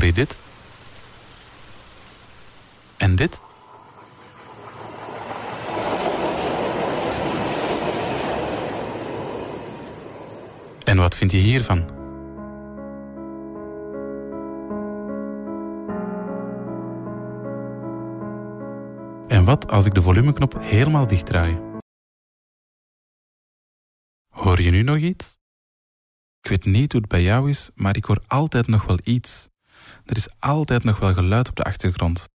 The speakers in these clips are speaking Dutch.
Hoor je dit? En dit? En wat vind je hiervan? En wat als ik de volumeknop helemaal dicht draai? Hoor je nu nog iets? Ik weet niet hoe het bij jou is, maar ik hoor altijd nog wel iets. Er is altijd nog wel geluid op de achtergrond.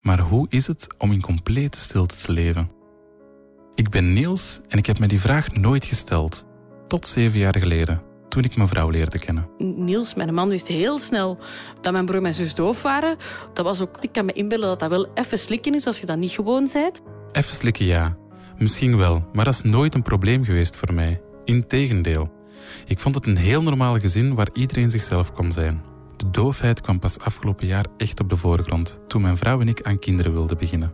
Maar hoe is het om in complete stilte te leven? Ik ben Niels en ik heb me die vraag nooit gesteld. Tot zeven jaar geleden, toen ik mijn vrouw leerde kennen. Niels, mijn man, wist heel snel dat mijn broer en mijn zus doof waren. Dat was ook, ik kan me inbeelden dat dat wel even slikken is als je dat niet gewoon bent. Even slikken, ja. Misschien wel, maar dat is nooit een probleem geweest voor mij. Integendeel. Ik vond het een heel normaal gezin waar iedereen zichzelf kon zijn. De doofheid kwam pas afgelopen jaar echt op de voorgrond, toen mijn vrouw en ik aan kinderen wilden beginnen.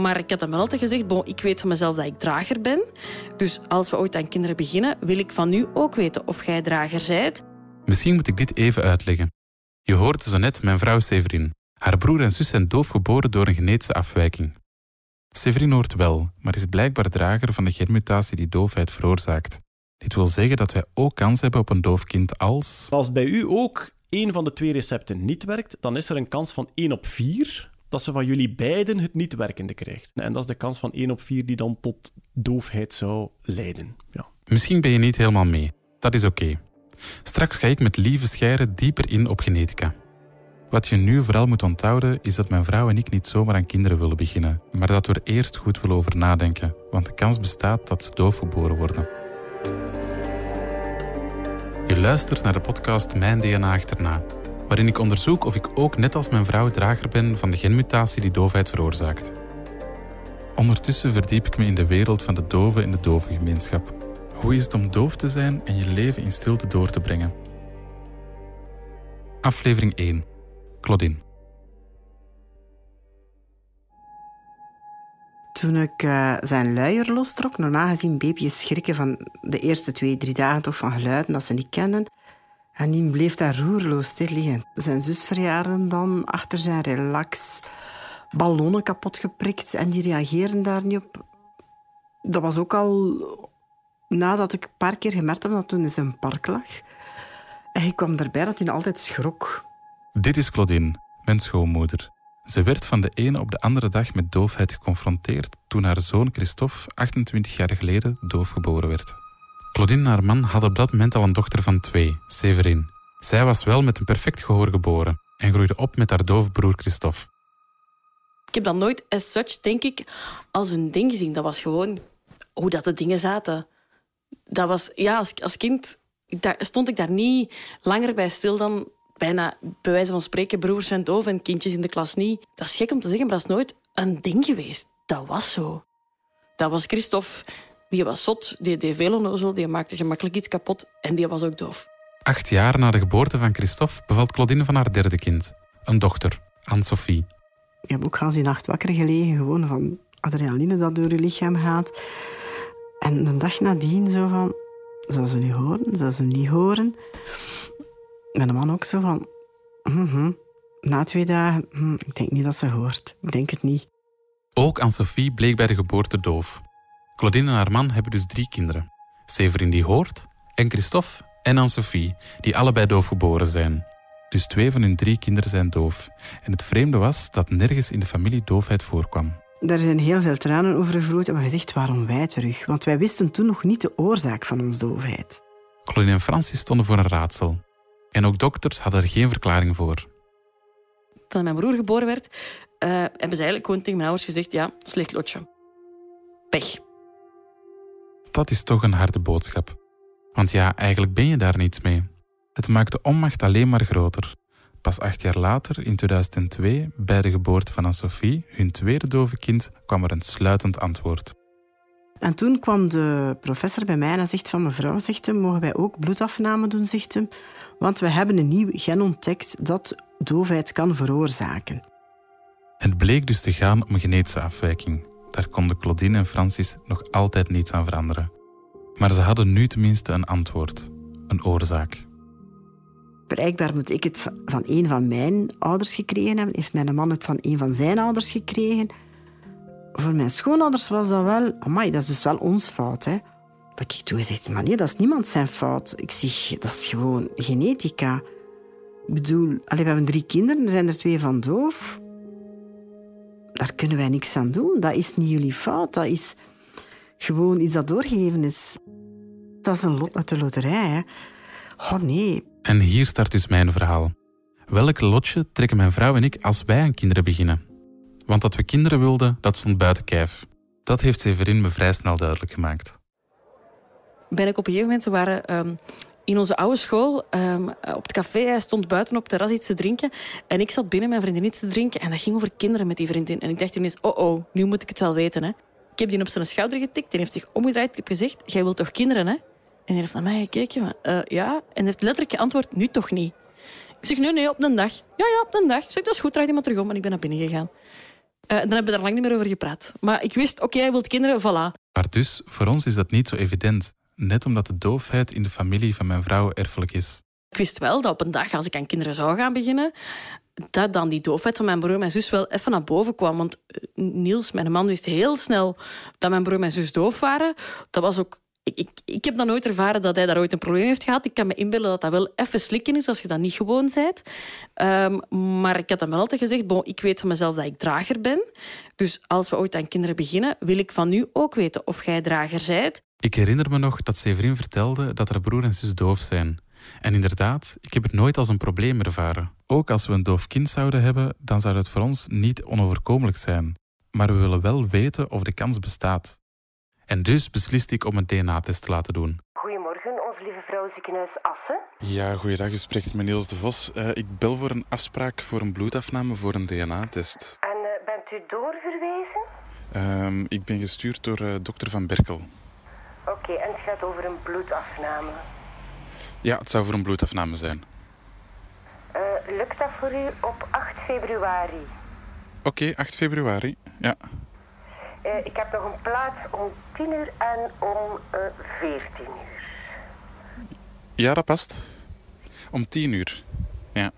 Maar ik had hem wel altijd gezegd, bon, ik weet van mezelf dat ik drager ben. Dus als we ooit aan kinderen beginnen, wil ik van u ook weten of jij drager zijt. Misschien moet ik dit even uitleggen. Je hoorde zo net mijn vrouw Severin. Haar broer en zus zijn doof geboren door een genetische afwijking. Severin hoort wel, maar is blijkbaar drager van de genmutatie die doofheid veroorzaakt. Dit wil zeggen dat wij ook kans hebben op een doof kind als... Als bij u ook één van de twee recepten niet werkt, dan is er een kans van 1 op 4 dat ze van jullie beiden het niet werkende krijgt. En dat is de kans van 1 op 4 die dan tot doofheid zou leiden. Ja. Misschien ben je niet helemaal mee. Dat is oké. Straks ga ik met lieve schijren dieper in op genetica. Wat je nu vooral moet onthouden is dat mijn vrouw en ik niet zomaar aan kinderen willen beginnen, maar dat we er eerst goed willen over nadenken, want de kans bestaat dat ze doof geboren worden. Je luistert naar de podcast Mijn DNA achterna, waarin ik onderzoek of ik ook net als mijn vrouw drager ben van de genmutatie die doofheid veroorzaakt. Ondertussen verdiep ik me in de wereld van de doven en de dovengemeenschap. Hoe is het om doof te zijn en je leven in stilte door te brengen? Aflevering 1. Claudine. Toen ik uh, zijn luier lostrok, normaal gezien baby's schrikken van de eerste twee, drie dagen toch van geluiden dat ze niet kennen. En die bleef daar roerloos stil liggen. Zijn zus verjaarde dan achter zijn relax. Ballonnen kapot geprikt en die reageerden daar niet op. Dat was ook al nadat ik een paar keer gemerkt heb dat toen in zijn park lag. En ik kwam erbij dat hij altijd schrok. Dit is Claudine, mijn schoonmoeder. Ze werd van de ene op de andere dag met doofheid geconfronteerd toen haar zoon Christophe 28 jaar geleden doof geboren werd. Claudine en haar man hadden op dat moment al een dochter van twee, Severin. Zij was wel met een perfect gehoor geboren en groeide op met haar dove broer Christophe. Ik heb dat nooit as such, denk ik, als een ding gezien. Dat was gewoon hoe dat de dingen zaten. Dat was, ja, als, als kind stond ik daar niet langer bij stil dan bijna, bij wijze van spreken, broers zijn doof en kindjes in de klas niet. Dat is gek om te zeggen, maar dat is nooit een ding geweest. Dat was zo. Dat was Christophe. Die was zot, die deed veel onnozel, die maakte gemakkelijk iets kapot en die was ook doof. Acht jaar na de geboorte van Christophe bevalt Claudine van haar derde kind. Een dochter, Anne-Sophie. Ik heb ook gans die nacht wakker gelegen, gewoon van adrenaline dat door je lichaam gaat. En de dag nadien zo van, zou ze niet horen, zou ze niet horen. De man ook zo van, mhm, na twee dagen, hm, ik denk niet dat ze hoort. Ik denk het niet. Ook Anne-Sophie bleek bij de geboorte doof. Claudine en haar man hebben dus drie kinderen. Severin die hoort, en Christophe en Anne-Sophie, die allebei doof geboren zijn. Dus twee van hun drie kinderen zijn doof. En het vreemde was dat nergens in de familie doofheid voorkwam. Daar zijn heel veel tranen over gevloeid en we gezegd waarom wij terug. Want wij wisten toen nog niet de oorzaak van onze doofheid. Claudine en Francis stonden voor een raadsel. En ook dokters hadden er geen verklaring voor. Toen mijn broer geboren werd, uh, hebben ze eigenlijk gewoon tegen mijn ouders gezegd: ja, slecht lotje. Pech. Dat is toch een harde boodschap. Want ja, eigenlijk ben je daar niets mee. Het maakt de onmacht alleen maar groter. Pas acht jaar later, in 2002, bij de geboorte van Anne-Sophie, hun tweede dove kind, kwam er een sluitend antwoord. En toen kwam de professor bij mij en zegt van mevrouw, zegt hem, mogen wij ook bloedafname doen, zegt hem, want we hebben een nieuw gen ontdekt dat doofheid kan veroorzaken. Het bleek dus te gaan om een genetische afwijking. Daar konden Claudine en Francis nog altijd niets aan veranderen. Maar ze hadden nu tenminste een antwoord, een oorzaak. Blijkbaar moet ik het van een van mijn ouders gekregen hebben. Heeft mijn man het van een van zijn ouders gekregen. Voor mijn schoonouders was dat wel... Amai, dat is dus wel ons fout, hè. Dat ik toen gezegd, maar nee, dat is niemand zijn fout. Ik zeg, dat is gewoon genetica. Ik bedoel, we hebben drie kinderen, er zijn er twee van doof. Daar kunnen wij niks aan doen. Dat is niet jullie fout. Dat is gewoon iets dat doorgegeven is. Dat is een lot uit de loterij. Hè. Oh nee. En hier start dus mijn verhaal. Welk lotje trekken mijn vrouw en ik als wij aan kinderen beginnen? Want dat we kinderen wilden, dat stond buiten kijf. Dat heeft Severin me vrij snel duidelijk gemaakt. Ben ik op een gegeven moment, waren ehm, in onze oude school ehm, op het café. Hij stond buiten op het terras iets te drinken. En ik zat binnen mijn vriendin iets te drinken. En dat ging over kinderen met die vriendin. En ik dacht ineens, oh oh, nu moet ik het wel weten. Hè. Ik heb die op zijn schouder getikt. Die heeft zich omgedraaid. Ik heb gezegd, jij wilt toch kinderen, hè? En hij heeft naar mij gekeken. Uh, ja. En heeft letterlijk geantwoord, nu toch niet. Ik zeg, nee, nee, op een dag. Ja, ja, op een dag. Ik zeg, dat is goed, draai die maar terug om. En ik ben naar binnen gegaan. Uh, dan hebben we daar lang niet meer over gepraat. Maar ik wist, oké, hij wilt kinderen, voilà. Maar dus, voor ons is dat niet zo evident. Net omdat de doofheid in de familie van mijn vrouw erfelijk is. Ik wist wel dat op een dag, als ik aan kinderen zou gaan beginnen, dat dan die doofheid van mijn broer en mijn zus wel even naar boven kwam. Want eh, Niels, mijn man, wist heel snel dat mijn broer en mijn zus doof waren. Dat was ook ik, ik, heb dan nooit ervaren dat hij daar ooit een probleem heeft gehad. Ik kan me inbeelden dat dat wel even slikken is als je dat niet gewoon bent. Um, maar ik had hem wel altijd gezegd, ik weet van mezelf dat ik drager ben. Dus als we ooit aan kinderen beginnen, wil ik van u ook weten of jij drager bent. Ik herinner me nog dat Severin vertelde dat haar broer en zus doof zijn. En inderdaad, ik heb het nooit als een probleem ervaren. Ook als we een doof kind zouden hebben, dan zou het voor ons niet onoverkomelijk zijn. Maar we willen wel weten of de kans bestaat. En dus besliste ik om een DNA-test te laten doen. Goedemorgen, onze lieve vrouw ziekenhuis Assen. Ja, goeiedag. U spreekt met Niels de Vos. Uh, ik bel voor een afspraak voor een bloedafname voor een DNA-test. En uh, bent u doorverwezen? Uh, ik ben gestuurd door uh, dokter Van Berkel. Oké, okay, en het gaat over een bloedafname? Ja, het zou voor een bloedafname zijn. lukt dat voor u op 8 februari? Oké, okay, 8 februari, ja. Uh, ik heb nog een plaats om 10 uur en om uh, eh, 14 uur. Ja, dat past. Om 10 uur. Ja.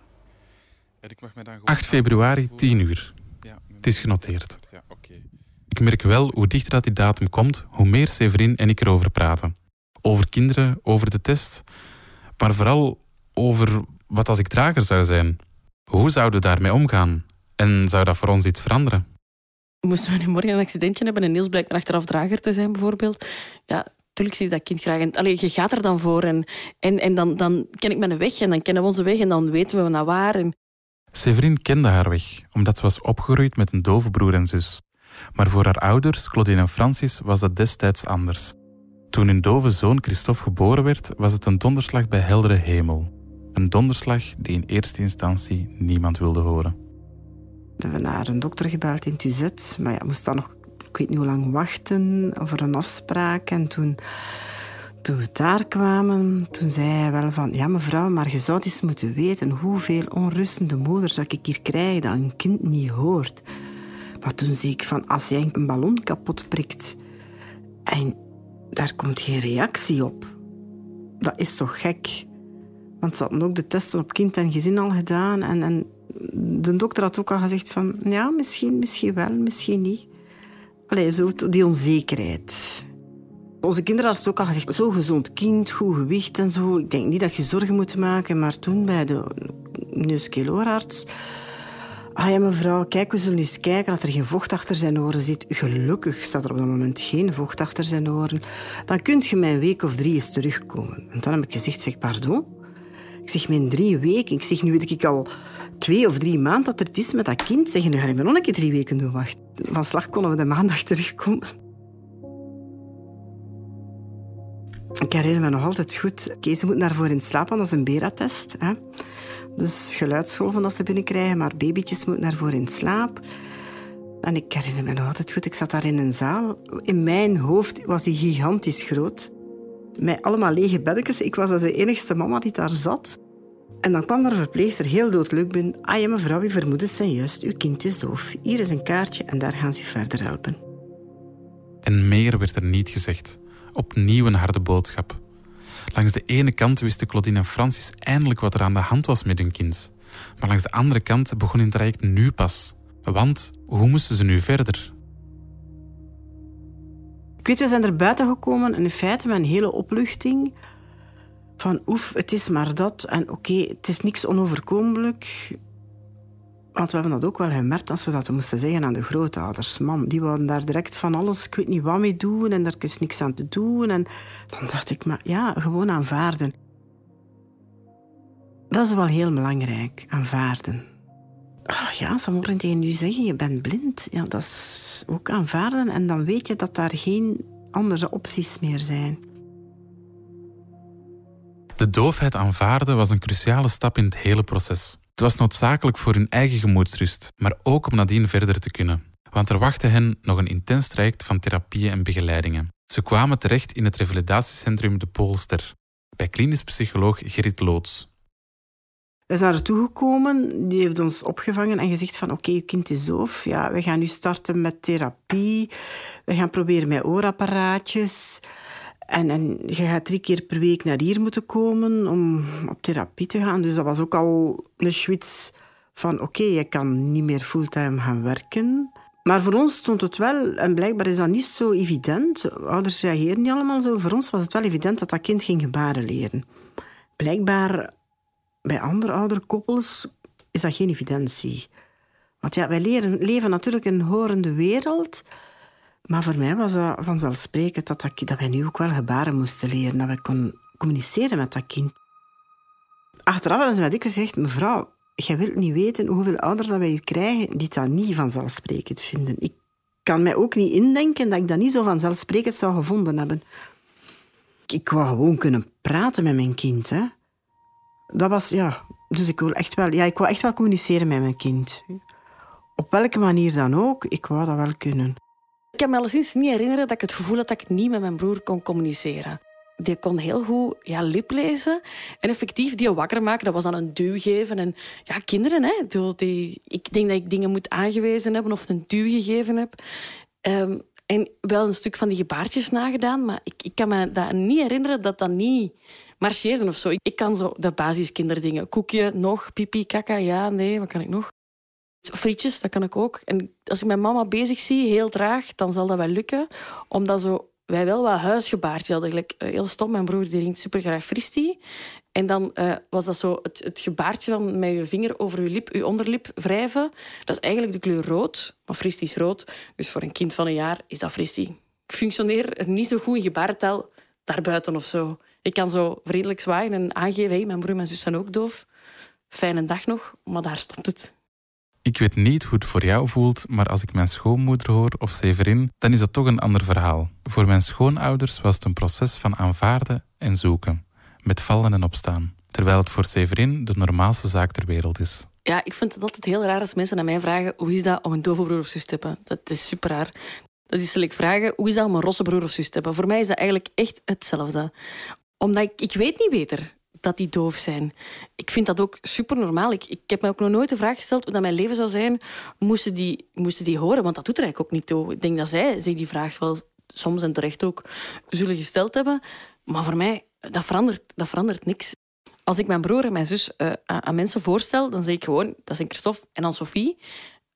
En ik mag mij dan gewoon 8 februari, 10 uur. Ja, het is genoteerd. Ja, okay. Ik merk wel hoe dichter dat die datum komt, hoe meer Severin en ik erover praten. Over kinderen, over de test, maar vooral over wat als ik trager zou zijn. Hoe zouden we daarmee omgaan? En zou dat voor ons iets veranderen? Moesten we nu morgen een accidentje hebben en Niels blijkt achteraf drager te zijn, bijvoorbeeld. Ja, natuurlijk zie dat kind graag. En, allee, je gaat er dan voor en, en, en dan, dan ken ik mijn weg en dan kennen we onze weg en dan weten we naar waar. En... Severin kende haar weg, omdat ze was opgegroeid met een dove broer en zus. Maar voor haar ouders, Claudine en Francis, was dat destijds anders. Toen hun dove zoon Christophe geboren werd, was het een donderslag bij heldere hemel. Een donderslag die in eerste instantie niemand wilde horen. We hebben naar een dokter gebeld in Tuzet. Maar ja, moest dan nog, ik weet niet hoe lang, wachten voor een afspraak. En toen, toen we daar kwamen, toen zei hij wel van... Ja, mevrouw, maar je zou eens moeten weten hoeveel onrustende moeders dat ik hier krijg dat een kind niet hoort. Maar toen zei ik van, als jij een ballon kapot prikt en daar komt geen reactie op, dat is toch gek? Want ze hadden ook de testen op kind en gezin al gedaan en, en de dokter had ook al gezegd van... Ja, misschien, misschien wel, misschien niet. Allee, zo die onzekerheid. Onze kinderen hadden ook al gezegd, zo gezond kind, goed gewicht en zo. Ik denk niet dat je zorgen moet maken. Maar toen bij de neuskeloorarts... Ah ja, mevrouw, kijk, we zullen eens kijken dat er geen vocht achter zijn oren zit. Gelukkig staat er op dat moment geen vocht achter zijn oren. Dan kunt je mij een week of drie eens terugkomen. En dan heb ik gezegd, zeg, pardon? Ik zeg, mijn drie weken. Ik zeg, nu weet ik al twee of drie maanden dat er het is met dat kind. Zeggen, nu ga je nog een keer drie weken doen wachten. Van slag konden we de maandag terugkomen. Ik herinner me nog altijd goed. Kees moet naar voren in slaap, want dat is een beta-test. Hè? Dus geluidsgolven dat ze binnenkrijgen, maar babytjes moeten naar voren in slaap. En ik herinner me nog altijd goed, ik zat daar in een zaal. In mijn hoofd was die gigantisch groot. Met allemaal lege beddekjes. Ik was de enigste mama die daar zat. En dan kwam er een verpleegster heel doodleuk binnen. Ah ja, mevrouw, uw vermoedens zijn juist. Uw kind is doof. Hier is een kaartje en daar gaan ze u verder helpen. En meer werd er niet gezegd. Opnieuw een harde boodschap. Langs de ene kant wisten Claudine en Francis eindelijk wat er aan de hand was met hun kind. Maar langs de andere kant begon hun traject nu pas. Want hoe moesten ze nu verder? Ik weet, we zijn er buiten gekomen in feite met een hele opluchting. Van oef, het is maar dat. En oké, het is niks onoverkomelijk. Want we hebben dat ook wel gemerkt als we dat moesten zeggen aan de grootouders. Man, die wouden daar direct van alles, ik weet niet wat mee doen en er is niks aan te doen. En dan dacht ik, maar ja, gewoon aanvaarden. Dat is wel heel belangrijk, aanvaarden. Oh ja, ze mogen tegen u zeggen, je bent blind. Ja, dat is ook aanvaarden. En dan weet je dat daar geen andere opties meer zijn. De doofheid aanvaarden was een cruciale stap in het hele proces. Het was noodzakelijk voor hun eigen gemoedsrust, maar ook om nadien verder te kunnen. Want er wachtte hen nog een intens traject van therapieën en begeleidingen. Ze kwamen terecht in het revalidatiecentrum De Poolster, bij klinisch psycholoog Gerrit Loods. We zijn er toegekomen, die heeft ons opgevangen en gezegd van oké, je kind is doof. Ja, we gaan nu starten met therapie. We gaan proberen met oorapparaatjes. En, en je gaat drie keer per week naar hier moeten komen om op therapie te gaan. Dus dat was ook al een switch van oké, je kan niet meer fulltime gaan werken. Maar voor ons stond het wel, en blijkbaar is dat niet zo evident. Ouders reageren niet allemaal zo. Voor ons was het wel evident dat dat kind ging gebaren leren. Blijkbaar bij andere ouderkoppels is dat geen evidentie. Want ja, wij leren, leven natuurlijk in een horende wereld. Maar voor mij was dat vanzelfsprekend dat, dat, dat wij nu ook wel gebaren moesten leren. Dat wij kon communiceren met dat kind. Achteraf hebben ze mij gezegd... Mevrouw, jij wilt niet weten hoeveel ouders dat wij hier krijgen... die dat niet vanzelfsprekend vinden. Ik kan mij ook niet indenken dat ik dat niet zo vanzelfsprekend zou gevonden hebben. Ik wou gewoon kunnen praten met mijn kind. Hè. Dat was, ja... Dus ik wil echt wel... Ja, ik wou echt wel communiceren met mijn kind. Op welke manier dan ook, ik wou dat wel kunnen. Ik kan me alleszins niet herinneren dat ik het gevoel had dat ik niet met mijn broer kon communiceren. Die kon heel goed ja, lip lezen en effectief die wakker maken. Dat was dan een duw geven. En ja, kinderen, hè, die, ik denk dat ik dingen moet aangewezen hebben of een duw gegeven heb. Um, en wel een stuk van die gebaartjes nagedaan, maar ik, ik kan me dat niet herinneren dat dat niet marcheerde of zo. Ik, ik kan zo de basiskinderdingen. Koekje, nog, pipi, kaka, ja, nee, wat kan ik nog? Frietjes, dat kan ik ook. En als ik mijn mama bezig zie, heel traag, dan zal dat wel lukken. Omdat zo, wij wel wat huisgebaartjes hadden. Eh, heel stom, mijn broer die drinkt super graag fristie. En dan uh, was dat zo het, het, gebaartje van met je vinger over je lip, je onderlip wrijven. Dat is eigenlijk de kleur rood, maar fristie is rood. Dus voor een kind van een jaar is dat fristie. Ik functioneer niet zo goed in gebarentaal daarbuiten of zo. Ik kan zo vriendelijk zwaaien en aangeven, hey, mijn broer en mijn zus zijn ook doof. Fijne dag nog, maar daar stopt het. Ik weet niet hoe het voor jou voelt, maar als ik mijn schoonmoeder hoor of Severin, dan is dat toch een ander verhaal. Voor mijn schoonouders was het een proces van aanvaarden en zoeken, met vallen en opstaan. Terwijl het voor Severin de normaalste zaak ter wereld is. Ja, ik vind het altijd heel raar als mensen aan mij vragen hoe is dat om een dove broer of zus te hebben. Dat is super raar. Dat is ik vragen hoe is dat om een rosse broer of zus te hebben. Voor mij is dat eigenlijk echt hetzelfde. Omdat ik, ik weet niet beter dat die doof zijn. Ik vind dat ook super normaal. Ik, ik heb me ook nog nooit de vraag gesteld hoe dat mijn leven zou zijn moesten die, moesten die horen. Want dat doet er eigenlijk ook niet toe. Ik denk dat zij zich die vraag wel soms en terecht ook zullen gesteld hebben. Maar voor mij, dat verandert, dat verandert niks. Als ik mijn broer en mijn zus uh, aan mensen voorstel, dan zeg ik gewoon, dat zijn Christophe en dan Sophie.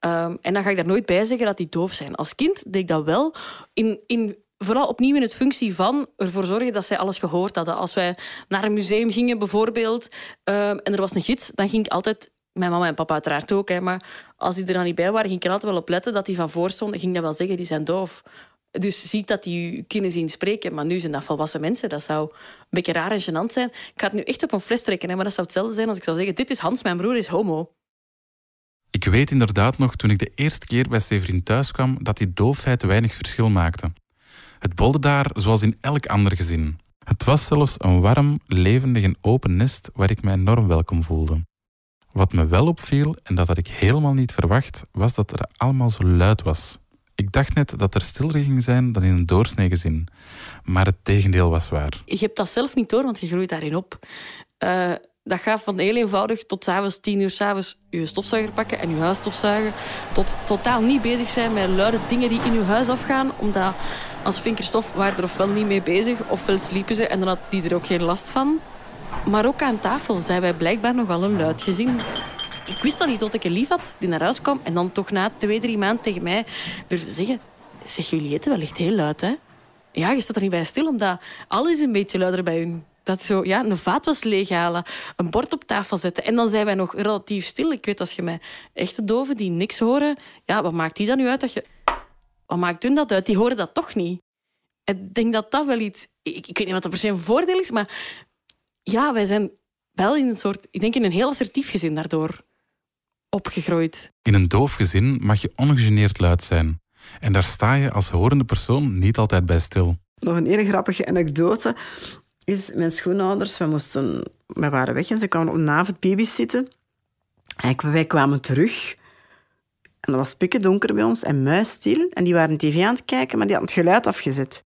Um, en dan ga ik daar nooit bij zeggen dat die doof zijn. Als kind deed ik dat wel in, in vooral opnieuw in het functie van ervoor zorgen dat zij alles gehoord hadden. Als wij naar een museum gingen bijvoorbeeld ehm, en er was een gids, dan ging ik altijd mijn mama en papa uiteraard ook. Maar als die er dan niet bij waren, ging ik er altijd wel op letten dat die van voor stond. ging dat wel zeggen, die zijn doof. Dus ziet dat die u kunnen zien spreken. Maar nu zijn dat volwassen mensen. Dat zou een beetje raar en gênant zijn. Ik ga het nu echt op een fles trekken. Maar dat zou hetzelfde zijn als ik zou zeggen... Dit is Hans, mijn broer is homo. Ik weet inderdaad nog, toen ik de eerste keer bij Severin thuis kwam, dat die doofheid weinig verschil maakte. Het bolde daar zoals in elk ander gezin. Het was zelfs een warm, levendig en open nest waar ik mij enorm welkom voelde. Wat me wel opviel, en dat had ik helemaal niet verwacht, was dat er allemaal zo luid was. Ik dacht net dat er stilder ging zijn dan in een doorsnee gezin. Maar het tegendeel was waar. Je hebt dat zelf niet door, want je groeit daarin op. Uh, dat gaat van heel eenvoudig tot s'avonds, tien uur s'avonds, je stofzuiger pakken en je huis stofzuigen. Tot totaal niet bezig zijn met luide dingen die in je huis afgaan, omdat Als Vinkerstof waren er ofwel niet mee bezig, ofwel sliepen ze en dan had die er ook geen last van. Maar ook aan tafel zijn wij blijkbaar nogal een luid gezin. Ik wist dat niet tot ik een lief had die naar huis kwam en dan toch na twee, drie maanden tegen mij durfde zeggen zeg, jullie eten wel heel luid, hè? Ja, je staat er niet bij stil, omdat alles een beetje luider bij hun. Dat zo, ja, een vaat was leeghalen, een bord op tafel zetten. En dan zijn wij nog relatief stil. Ik weet, als je met echte doven die niks horen... Ja, wat maakt die dan nu uit dat je... Wat maakt hun dat uit? Die horen dat toch niet. Ik denk dat dat wel iets... Ik, ik weet niet wat dat per se een voordeel is, maar... Ja, wij zijn wel in een soort... Ik denk in een heel assertief gezin daardoor opgegroeid. In een doof gezin mag je ongegeneerd luid zijn. En daar sta je als horende persoon niet altijd bij stil. Nog een hele grappige anekdote is mijn schoonouders, we, moesten, we waren weg en ze kwamen op een avond baby's zitten. En wij kwamen terug. En dat was pikken donker bij ons en muisstil. En die waren tv aan het kijken, maar die hadden het geluid afgezet.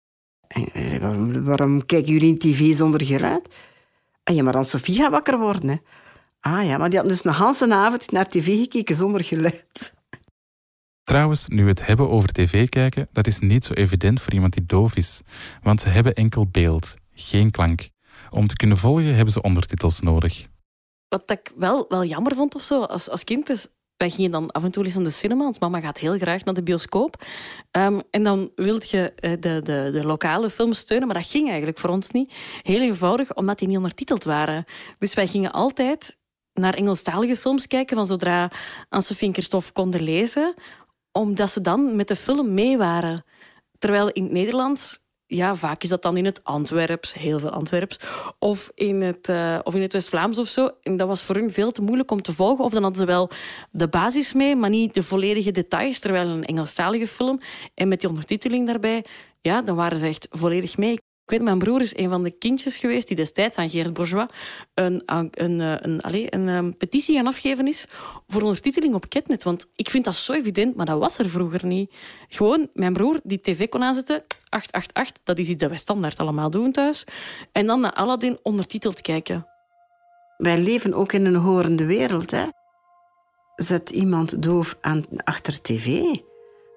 En, waarom, waarom kijken jullie tv zonder geluid? En ja, maar dan Sofie gaat wakker worden. Hè. Ah ja, maar die hadden dus een hele avond naar tv gekeken zonder geluid. Trouwens, nu we het hebben over tv kijken, dat is niet zo evident voor iemand die doof is. Want ze hebben enkel beeld, geen klank. Om te kunnen volgen hebben ze ondertitels nodig. Wat ik wel, wel jammer vond of zo, als, als kind is... Wij gingen dan af en toe eens naar de cinema, want mama gaat heel graag naar de bioscoop. Ehm, en dan wilde je eh, de, de, de lokale films steunen, maar dat ging eigenlijk voor ons niet. Heel eenvoudig, omdat die niet ondertiteld waren. Dus wij gingen altijd naar Engelstalige films kijken, van zodra Vinkerstof konden lezen, omdat ze dan met de film mee waren. Terwijl in het Nederlands, ja, vaak is dat dan in het Antwerps, heel veel Antwerps, of in het, uh, of in het West-Vlaams of zo. En dat was voor hun veel te moeilijk om te volgen. Of dan hadden ze wel de basis mee, maar niet de volledige details. Terwijl een Engelstalige film en met die ondertiteling daarbij, ja, dan waren ze echt volledig mee. Ik weet, mijn broer is een van de kindjes geweest die destijds aan Gerard Bourgeois een, een, een, een, een, een petitie gaan afgeven is voor ondertiteling op Ketnet. Want ik vind dat zo evident, maar dat was er vroeger niet. Gewoon mijn broer die tv kon aanzetten, 888, dat is iets dat wij standaard allemaal doen thuis. En dan naar Aladdin ondertiteld kijken. Wij leven ook in een horende wereld. Hè? Zet iemand doof aan, achter tv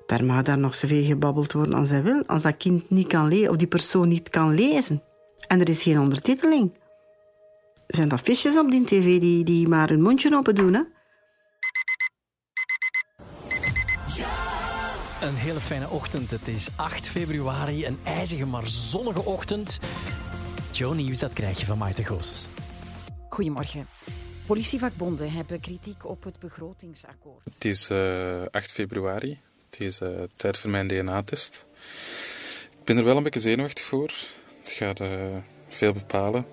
daar mag daar nog zoveel gebabbeld worden als hij wil. Als dat kind niet kan lezen, of die persoon niet kan lezen. En er is geen ondertiteling. Zijn dat visjes op die tv die, die maar hun mondje open doen, hè? Een hele fijne ochtend. Het is 8 februari, een ijzige maar zonnige ochtend. Joe, nieuws dat krijg je van Maarten Goossens. Goedemorgen. Politievakbonden hebben kritiek op het begrotingsakkoord. Het is uh, 8 februari. Het is uh, tijd voor mijn DNA-test. Ik ben er wel een beetje zenuwachtig voor. Het gaat uh, veel bepalen.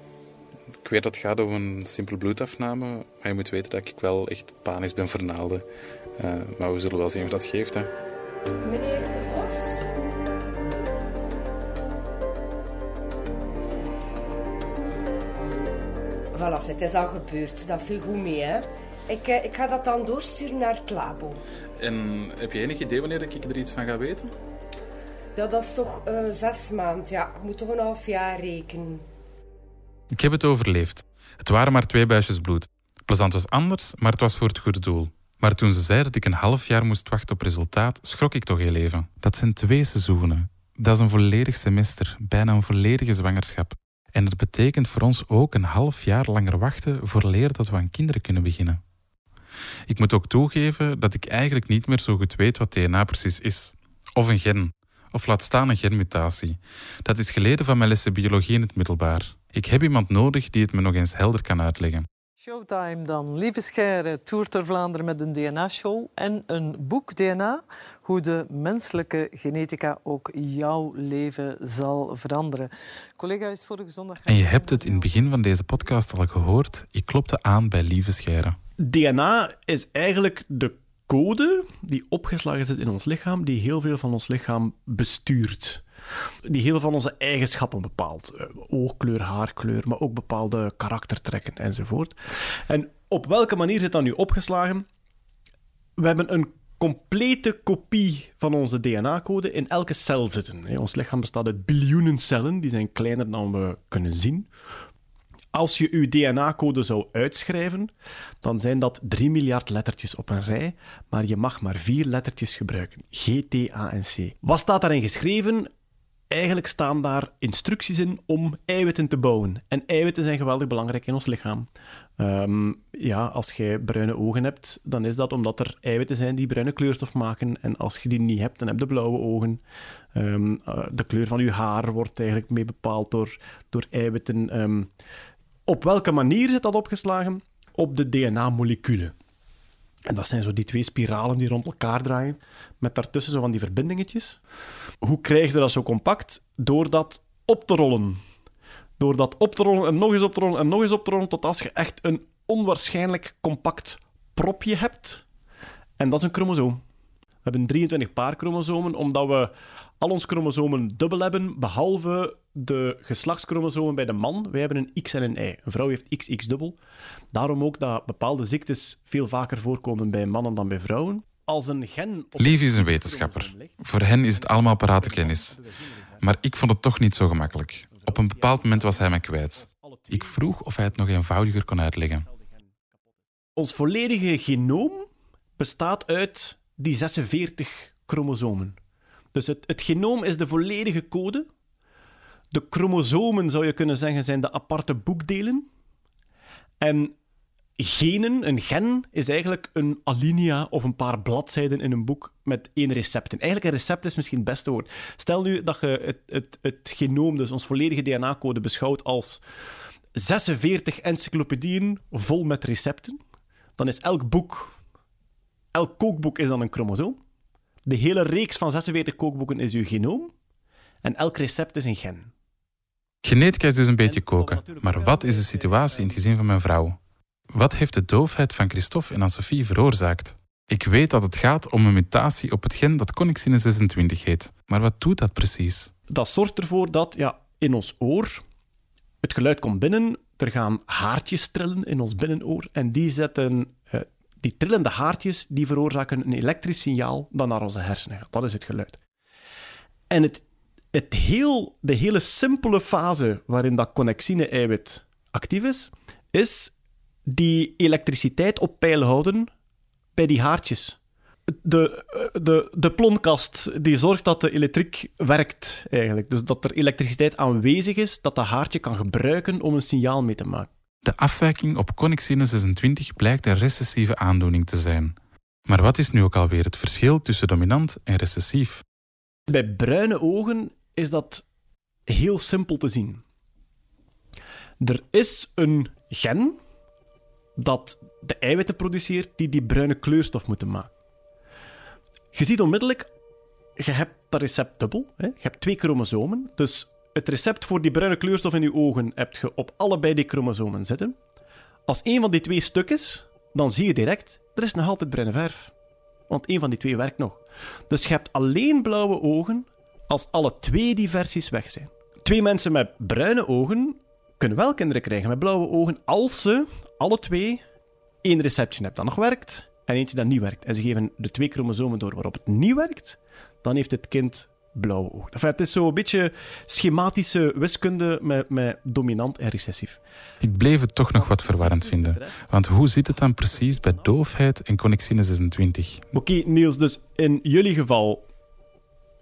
Ik weet dat het gaat om een simpele bloedafname, maar je moet weten dat ik wel echt panisch ben voor naalden. Uh, maar we zullen wel zien wat dat geeft. Hè. Meneer De Vos. Voilà, het is al gebeurd. Dat viel goed mee, hè. Ik, uh, ik ga dat dan doorsturen naar het labo. En heb je enig idee wanneer ik er iets van ga weten? Ja, dat is toch uh, zes maanden. Ja, ik moet toch een half jaar rekenen. Ik heb het overleefd. Het waren maar twee buisjes bloed. Plezant was anders, maar het was voor het goede doel. Maar toen ze zei dat ik een half jaar moest wachten op resultaat, schrok ik toch heel even. Dat zijn twee seizoenen. Dat is een volledig semester, bijna een volledige zwangerschap. En dat betekent voor ons ook een half jaar langer wachten voor leren dat we aan kinderen kunnen beginnen. Ik moet ook toegeven dat ik eigenlijk niet meer zo goed weet wat DNA precies is. Of een gen. Of laat staan een genmutatie. Dat is geleden van mijn lessen biologie in het middelbaar. Ik heb iemand nodig die het me nog eens helder kan uitleggen. Showtime dan. Lieve Scheire toert door Vlaanderen met een DNA-show en een boek DNA. Hoe de menselijke genetica ook jouw leven zal veranderen. Collega is vorige zondag... En je hebt het in het begin van deze podcast al gehoord. Ik klopte aan bij Lieve Scheire. DNA is eigenlijk de code die opgeslagen zit in ons lichaam, die heel veel van ons lichaam bestuurt. Die heel veel van onze eigenschappen bepaalt. Eh, oogkleur, haarkleur, maar ook bepaalde karaktertrekken enzovoort. En op welke manier zit dat nu opgeslagen? We hebben een complete kopie van onze DNA-code in elke cel zitten. Ons lichaam bestaat uit biljoenen cellen, die zijn kleiner dan we kunnen zien. Als je uw DNA-code zou uitschrijven, dan zijn dat 3 miljard lettertjes op een rij, maar je mag maar vier lettertjes gebruiken. G, T, A en C. Wat staat daarin geschreven? eigenlijk staan daar instructies in om eiwitten te bouwen. En eiwitten zijn geweldig belangrijk in ons lichaam. Ehm, ja, als je bruine ogen hebt, dan is dat omdat er eiwitten zijn die bruine kleurstof maken. En als je die niet hebt, dan heb je blauwe ogen. Ehm, eh, de kleur van je haar wordt eigenlijk mee bepaald door, door eiwitten. Ehm, op welke manier zit dat opgeslagen? Op de DNA-moleculen. En dat zijn zo die twee spiralen die rond elkaar draaien, met daartussen zo van die verbindingetjes. Hoe krijg je dat zo compact? Door dat op te rollen. Door dat op te rollen en nog eens op te rollen en nog eens op te rollen, tot als je echt een onwaarschijnlijk compact propje hebt. En dat is een chromosoom. We hebben 23 paar chromosomen, omdat we al onze chromosomen dubbel hebben, behalve de geslachtschromosomen bij de man. Wij hebben een X en een Y. Een vrouw heeft XX dubbel. Daarom ook dat bepaalde ziektes veel vaker voorkomen bij mannen dan bij vrouwen. Als een gen... Lief is een wetenschapper. Voor hen is het allemaal paratenkennis. Maar ik vond het toch niet zo gemakkelijk. Op een bepaald moment was hij me kwijt. Ik vroeg of hij het nog eenvoudiger kon uitleggen. Ons volledige genoom bestaat uit die 46 chromosomen. Dus het, het genoom is de volledige code. De chromosomen, zou je kunnen zeggen, zijn de aparte boekdelen. En genen, een gen, is eigenlijk een alinea of een paar bladzijden in een boek met één recept. eigenlijk een recept is misschien het beste woord. Stel nu dat je het, het, het genoom, dus ons volledige DNA-code, beschouwt als 46 encyclopedieën vol met recepten. Dan is elk boek, elk kookboek is dan een chromosoom. De hele reeks van 46 kookboeken is uw genoom. En elk recept is een gen. Genetica is dus een beetje koken. Maar wat is de situatie in het gezin van mijn vrouw? Wat heeft de doofheid van Christophe en Anne-Sophie veroorzaakt? Ik weet dat het gaat om een mutatie op het gen dat connexine 26 heet. Maar wat doet dat precies? Dat zorgt ervoor dat ja, in ons oor het geluid komt binnen. Er gaan haartjes trillen in ons binnenoor. En die zetten eh, die trillende haartjes die veroorzaken een elektrisch signaal dat naar onze hersenen gaat. Dat is het geluid. En het, het heel, de hele simpele fase waarin dat connexine-eiwit actief is, is die elektriciteit op peil houden bij die haartjes. De, de, de plonkast die zorgt dat de elektriek werkt, eigenlijk. Dus dat er elektriciteit aanwezig is, dat dat haartje kan gebruiken om een signaal mee te maken. De afwijking op connexine 26 blijkt een recessieve aandoening te zijn. Maar wat is nu ook alweer het verschil tussen dominant en recessief? Bij bruine ogen is dat heel simpel te zien. Er is een gen dat de eiwitten produceert die die bruine kleurstof moeten maken. Je ziet onmiddellijk, je hebt dat recept dubbel. Hè? Je hebt twee chromosomen, dus het recept voor die bruine kleurstof in je ogen heb je op allebei die chromosomen zitten. Als een van die twee stuk is, dan zie je direct, er is nog altijd bruine verf. Want één van die twee werkt nog. Dus je hebt alleen blauwe ogen als alle twee die versies weg zijn. Twee mensen met bruine ogen kunnen wel kinderen krijgen met blauwe ogen als ze alle twee één receptje hebben dat nog werkt en eentje dat niet werkt. En ze geven de twee chromosomen door waarop het niet werkt, dan heeft het kind blauwe ogen. Enfin, het is zo een beetje schematische wiskunde met, met dominant en recessief. Ik bleef het toch nog wat verwarrend vinden. Want hoe zit het dan precies bij doofheid en connexine 26? Oké, Niels, dus in jullie geval,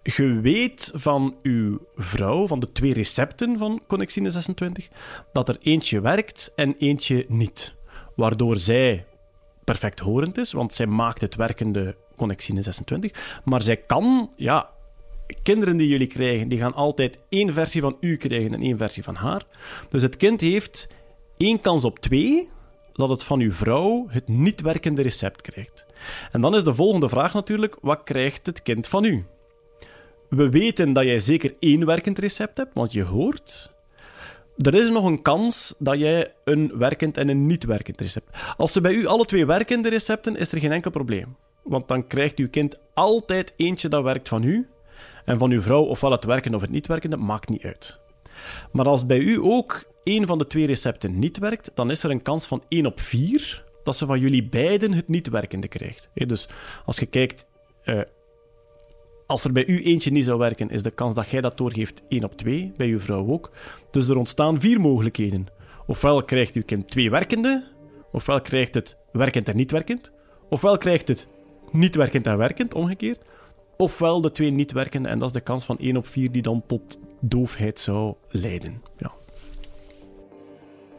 je weet van uw vrouw, van de twee recepten van connexine 26, dat er eentje werkt en eentje niet. Waardoor zij perfect horend is, want zij maakt het werkende connexine 26. Maar zij kan, ja, kinderen die jullie krijgen, die gaan altijd één versie van u krijgen en één versie van haar. Dus het kind heeft één kans op twee dat het van uw vrouw het niet werkende recept krijgt. En dan is de volgende vraag natuurlijk: wat krijgt het kind van u? We weten dat jij zeker één werkend recept hebt, want je hoort. Er is nog een kans dat jij een werkend en een niet werkend recept. Als ze bij u alle twee werkende recepten, is er geen enkel probleem. Want dan krijgt uw kind altijd eentje dat werkt van u en van uw vrouw, ofwel het werken of het niet werken, dat maakt niet uit. Maar als bij u ook één van de twee recepten niet werkt, dan is er een kans van 1 op 4 dat ze van jullie beiden het niet werkende krijgt. Dus als je kijkt, uh, als er bij u eentje niet zou werken, is de kans dat jij dat doorgeeft 1 op 2, bij uw vrouw ook. Dus er ontstaan vier mogelijkheden. Ofwel krijgt uw kind twee werkende, ofwel krijgt het werkend en niet werkend, ofwel krijgt het niet werkend en werkend, omgekeerd, ofwel de twee niet werken en dat is de kans van 1 op 4 die dan tot doofheid zou leiden. Ja.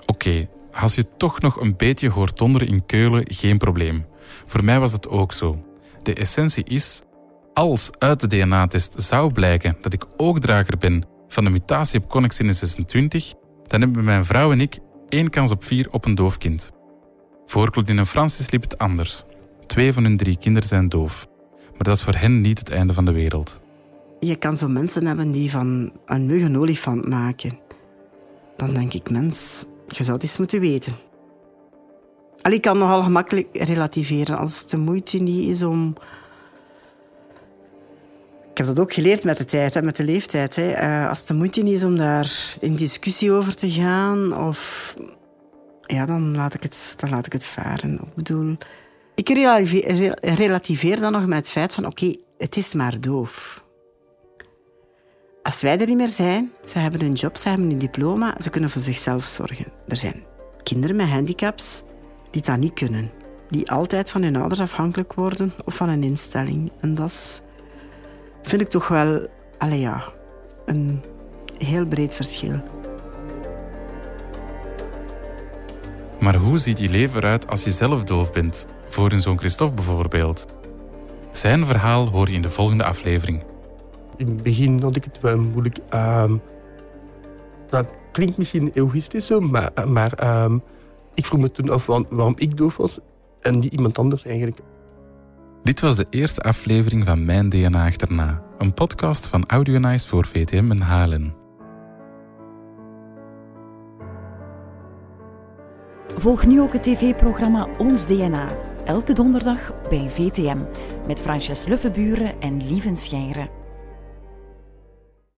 Oké, als je toch nog een beetje hoort donderen in Keulen, geen probleem. Voor mij was het ook zo. De essentie is, als uit de DNA-test zou blijken dat ik ook drager ben van de mutatie op connexine 26, dan hebben mijn vrouw en ik één kans op vier op een doof kind. Voor Claudine en Francis liep het anders. Twee van hun drie kinderen zijn doof. Maar dat is voor hen niet het einde van de wereld. Je kan zo mensen hebben die van een mug een olifant maken. Dan denk ik, mens, je zou het eens moeten weten. Al, ik kan nogal gemakkelijk relativeren als het de moeite niet is om... Ik heb dat ook geleerd met de tijd, hè, met de leeftijd. Hè. Uh, als het de moeite is om daar in discussie over te gaan, of... Ja, dan laat ik het, dan laat ik het varen. Ik bedoel... Ik relativeer dan nog met het feit van... Oké, het is maar doof. Als wij er niet meer zijn, ze hebben een job, ze hebben een diploma, ze kunnen voor zichzelf zorgen. Er zijn kinderen met handicaps die dat niet kunnen. Die altijd van hun ouders afhankelijk worden of van een instelling. En dat is, vind ik toch wel allez ja, een heel breed verschil. Maar hoe ziet je leven eruit als je zelf doof bent? Voor een zoon Christophe bijvoorbeeld. Zijn verhaal hoor je in de volgende aflevering. In het begin had ik het wel moeilijk. Um, dat klinkt misschien egoïstisch zo, maar, maar um, ik vroeg me toen af waarom ik doof was en niet iemand anders eigenlijk. Dit was de eerste aflevering van Mijn DNA Achterna, een podcast van Audionize voor VTM en Halen. Volg nu ook het tv-programma Ons DNA, elke donderdag bij VTM, met Frances Luffeburen en Lieven Schijren.